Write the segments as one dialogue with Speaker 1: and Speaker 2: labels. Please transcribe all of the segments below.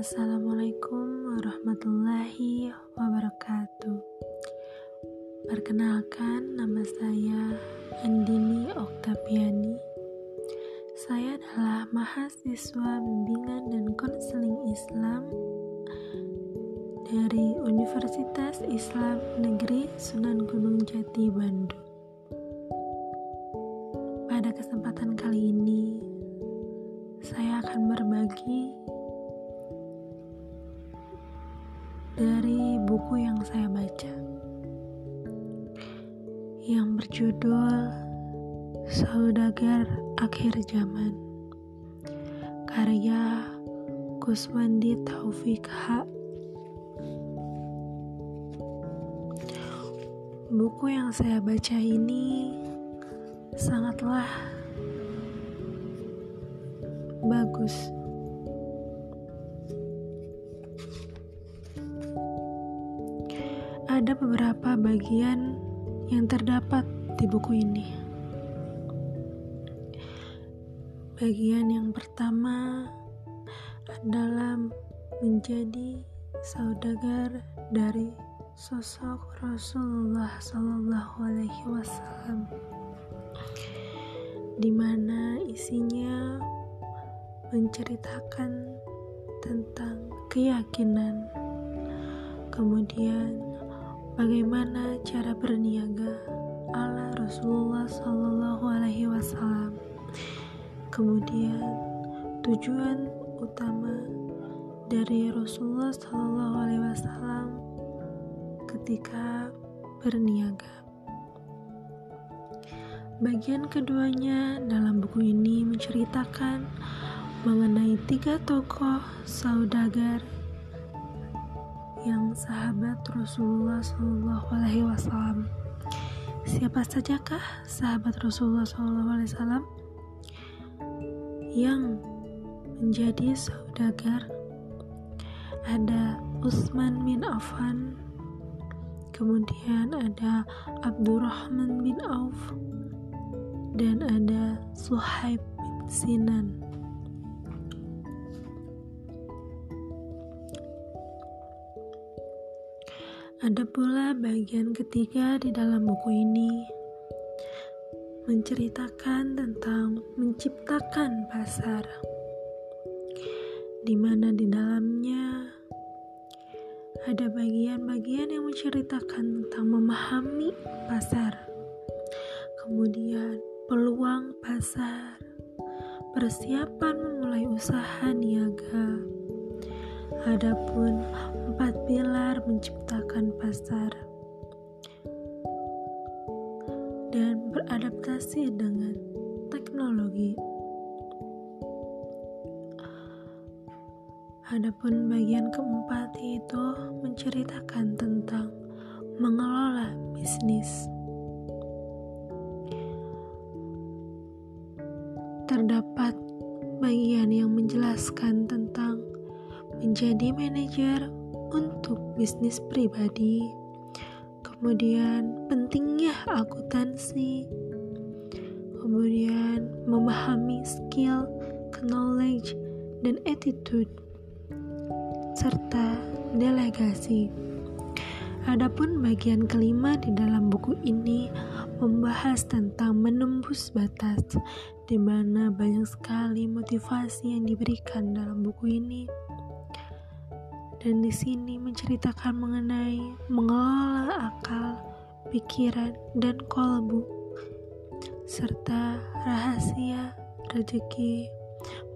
Speaker 1: Assalamualaikum warahmatullahi wabarakatuh. Perkenalkan, nama saya Andini Oktaviani. Saya adalah mahasiswa bimbingan dan konseling Islam dari Universitas Islam Negeri Sunan Gunung Jati, Bandung. Pada kesempatan kali ini, saya akan berbagi dari buku yang saya baca yang berjudul Saudagar Akhir Zaman. Karya Kuswandi Taufik H. Buku yang saya baca ini sangatlah bagus ada beberapa bagian yang terdapat di buku ini. Bagian yang pertama adalah menjadi saudagar dari sosok Rasulullah Shallallahu Alaihi Wasallam, di mana isinya menceritakan tentang keyakinan, kemudian bagaimana cara berniaga ala Rasulullah Shallallahu Alaihi Wasallam. Kemudian tujuan utama dari Rasulullah Shallallahu Alaihi Wasallam ketika berniaga. Bagian keduanya dalam buku ini menceritakan mengenai tiga tokoh saudagar yang sahabat Rasulullah Shallallahu Alaihi Wasallam. Siapa sajakah sahabat Rasulullah Shallallahu Alaihi Wasallam yang menjadi saudagar? Ada Utsman bin Affan, kemudian ada Abdurrahman bin Auf, dan ada Suhaib bin Sinan. Ada pula bagian ketiga di dalam buku ini. Menceritakan tentang menciptakan pasar, di mana di dalamnya ada bagian-bagian yang menceritakan tentang memahami pasar, kemudian peluang pasar, persiapan memulai usaha niaga. Adapun empat pilar menciptakan pasar dan beradaptasi dengan teknologi. Adapun bagian keempat yaitu menceritakan tentang mengelola bisnis. Terdapat bagian yang menjelaskan tentang menjadi manajer untuk bisnis pribadi, kemudian pentingnya akuntansi, kemudian memahami skill, knowledge, dan attitude, serta delegasi. Adapun bagian kelima di dalam buku ini membahas tentang menembus batas, di mana banyak sekali motivasi yang diberikan dalam buku ini dan di sini menceritakan mengenai mengelola akal, pikiran, dan kolbu, serta rahasia rezeki,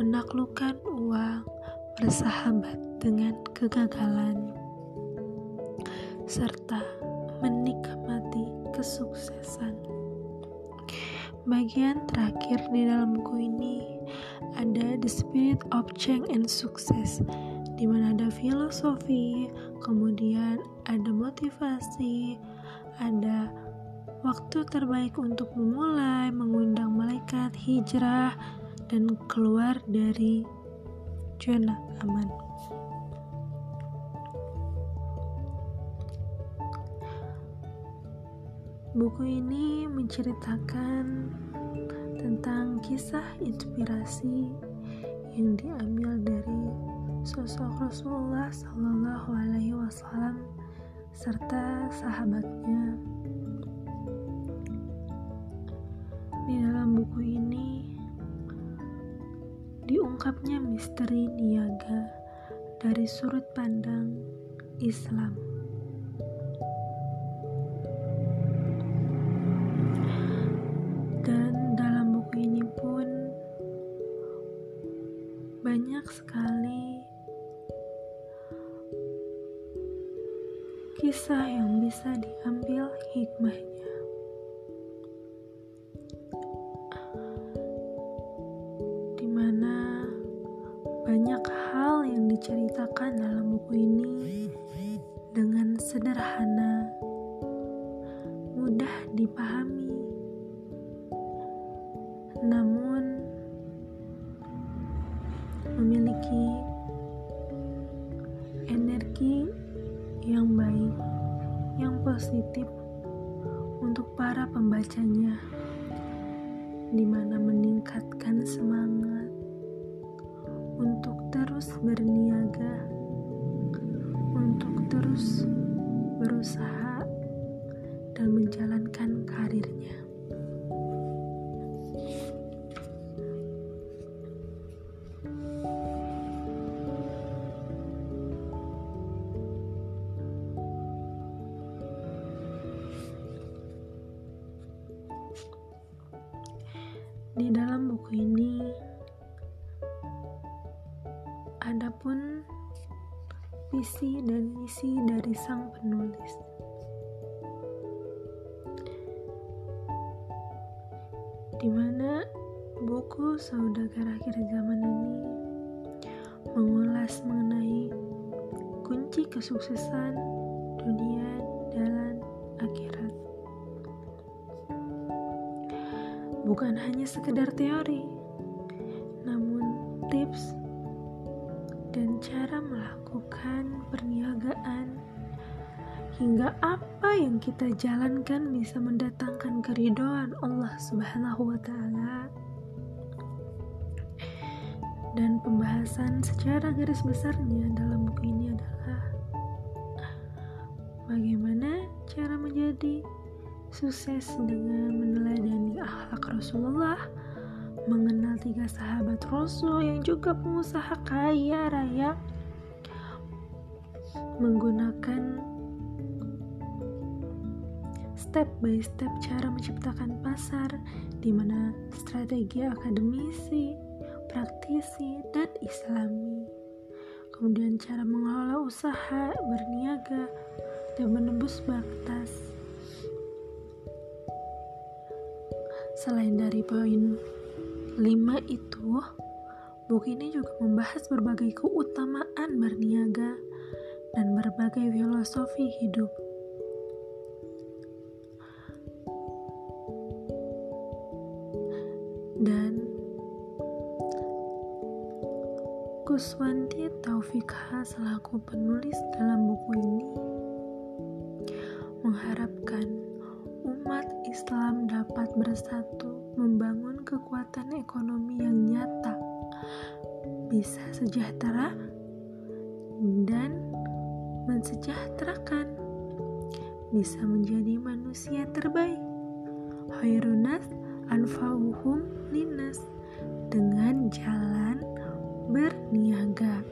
Speaker 1: menaklukkan uang, bersahabat dengan kegagalan, serta menikmati kesuksesan. Bagian terakhir di dalam buku ini ada The Spirit of Change and Success di mana ada filosofi, kemudian ada motivasi, ada waktu terbaik untuk memulai, mengundang malaikat, hijrah, dan keluar dari zona aman. Buku ini menceritakan tentang kisah inspirasi yang diambil dari sosok Rasulullah Shallallahu Alaihi Wasallam serta sahabatnya. Di dalam buku ini diungkapnya misteri niaga dari sudut pandang Islam. Kisah yang bisa diambil hikmahnya. Di mana banyak hal yang diceritakan dalam buku ini dengan sederhana, mudah dipahami, namun positif untuk para pembacanya, di mana meningkatkan semangat untuk terus berniaga, untuk terus berusaha dan menjalankan karirnya. Di dalam buku ini ada pun visi dan misi dari sang penulis. Di mana buku Saudagar Akhir Zaman ini mengulas mengenai kunci kesuksesan dunia Bukan hanya sekedar teori, namun tips dan cara melakukan perniagaan hingga apa yang kita jalankan bisa mendatangkan keridhaan Allah Subhanahu wa taala. Dan pembahasan secara garis besarnya dalam buku ini adalah bagaimana cara menjadi sukses dengan meneladani akhlak Rasulullah, mengenal tiga sahabat Rasul yang juga pengusaha kaya raya, menggunakan step by step cara menciptakan pasar di mana strategi akademisi, praktisi, dan islami. Kemudian cara mengelola usaha, berniaga, dan menembus batas. Selain dari poin 5 itu, buku ini juga membahas berbagai keutamaan berniaga dan berbagai filosofi hidup. Dan Kuswanti Taufikha selaku penulis dalam buku ini mengharapkan umat Islam dapat bersatu membangun kekuatan ekonomi yang nyata, bisa sejahtera, dan mensejahterakan, bisa menjadi manusia terbaik. Khairunas anfa'uhum linas dengan jalan berniaga.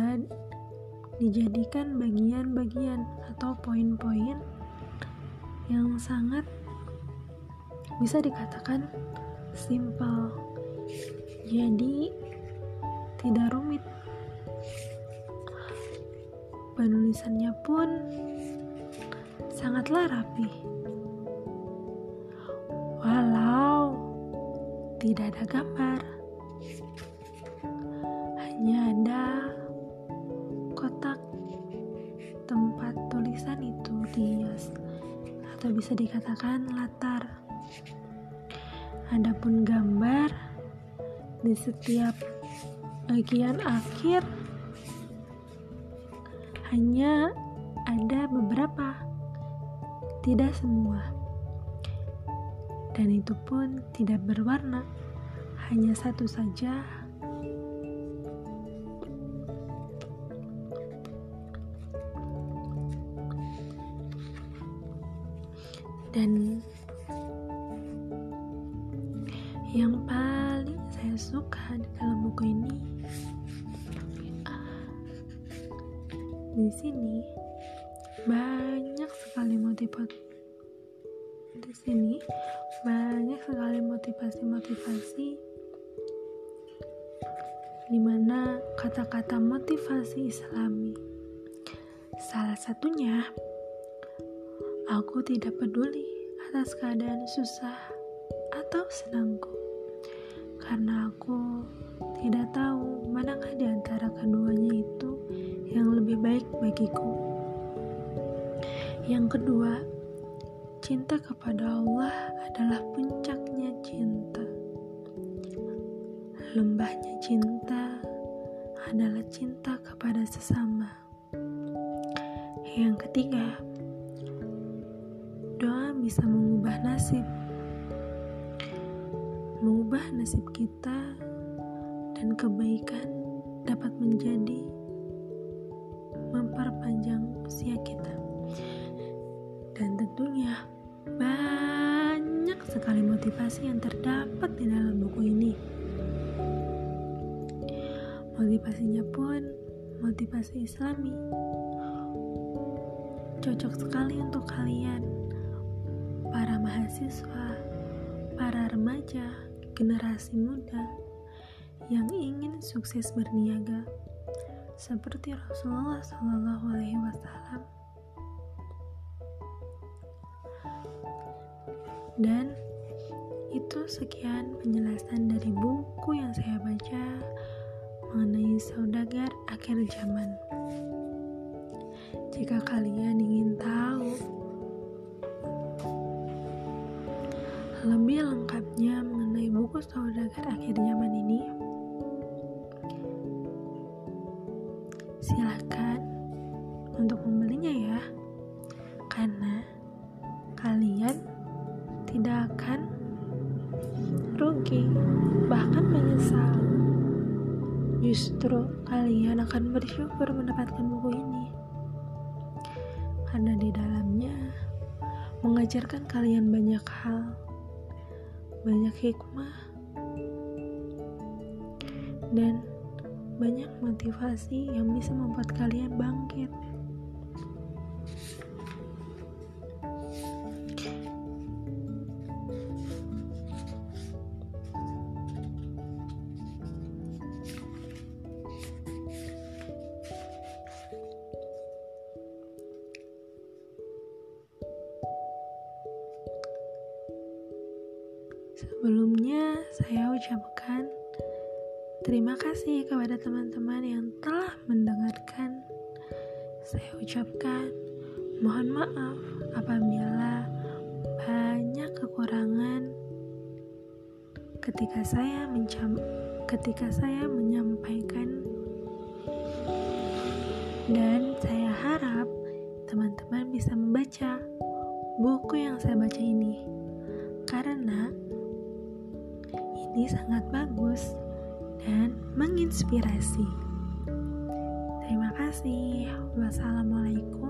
Speaker 1: Juga dijadikan bagian-bagian atau poin-poin yang sangat bisa dikatakan simpel. Jadi tidak rumit. Penulisannya pun sangatlah rapi. Walau tidak ada gambar, bisa dikatakan latar Adapun gambar di setiap bagian akhir hanya ada beberapa, tidak semua. Dan itu pun tidak berwarna, hanya satu saja. Dan yang paling saya suka di dalam buku ini di sini banyak sekali motivasi di sini banyak sekali motivasi-motivasi di mana kata-kata motivasi islami. Salah satunya aku tidak peduli atas keadaan susah atau senangku karena aku tidak tahu manakah di antara keduanya itu yang lebih baik bagiku. Yang kedua, cinta kepada Allah adalah puncaknya cinta. Lembahnya cinta adalah cinta kepada sesama. Yang ketiga, doa bisa mengubah nasib. Mengubah nasib kita dan kebaikan dapat menjadi memperpanjang usia kita. Dan tentunya banyak sekali motivasi yang terdapat di dalam buku ini. Motivasinya pun motivasi islami. Cocok sekali untuk kalian, mahasiswa, para remaja, generasi muda yang ingin sukses berniaga seperti Rasulullah Shallallahu Alaihi Wasallam. Dan itu sekian penjelasan dari buku yang saya baca mengenai saudagar akhir zaman. Jika kalian ingin tahu lebih lengkapnya mengenai buku saudagar akhir zaman ini, silahkan untuk membelinya ya karena kalian tidak akan rugi bahkan menyesal. Justru kalian akan bersyukur mendapatkan buku ini karena di dalamnya mengajarkan kalian banyak hal banyak hikmah dan banyak motivasi yang bisa membuat kalian bangkit. Sebelumnya, saya ucapkan Terima kasih kepada teman-teman yang telah mendengarkan. Saya ucapkan mohon maaf apabila banyak kekurangan ketika saya mencam ketika saya menyampaikan dan saya harap teman-teman bisa membaca buku yang saya baca ini karena ini sangat bagus dan menginspirasi. Terima kasih. Wassalamualaikum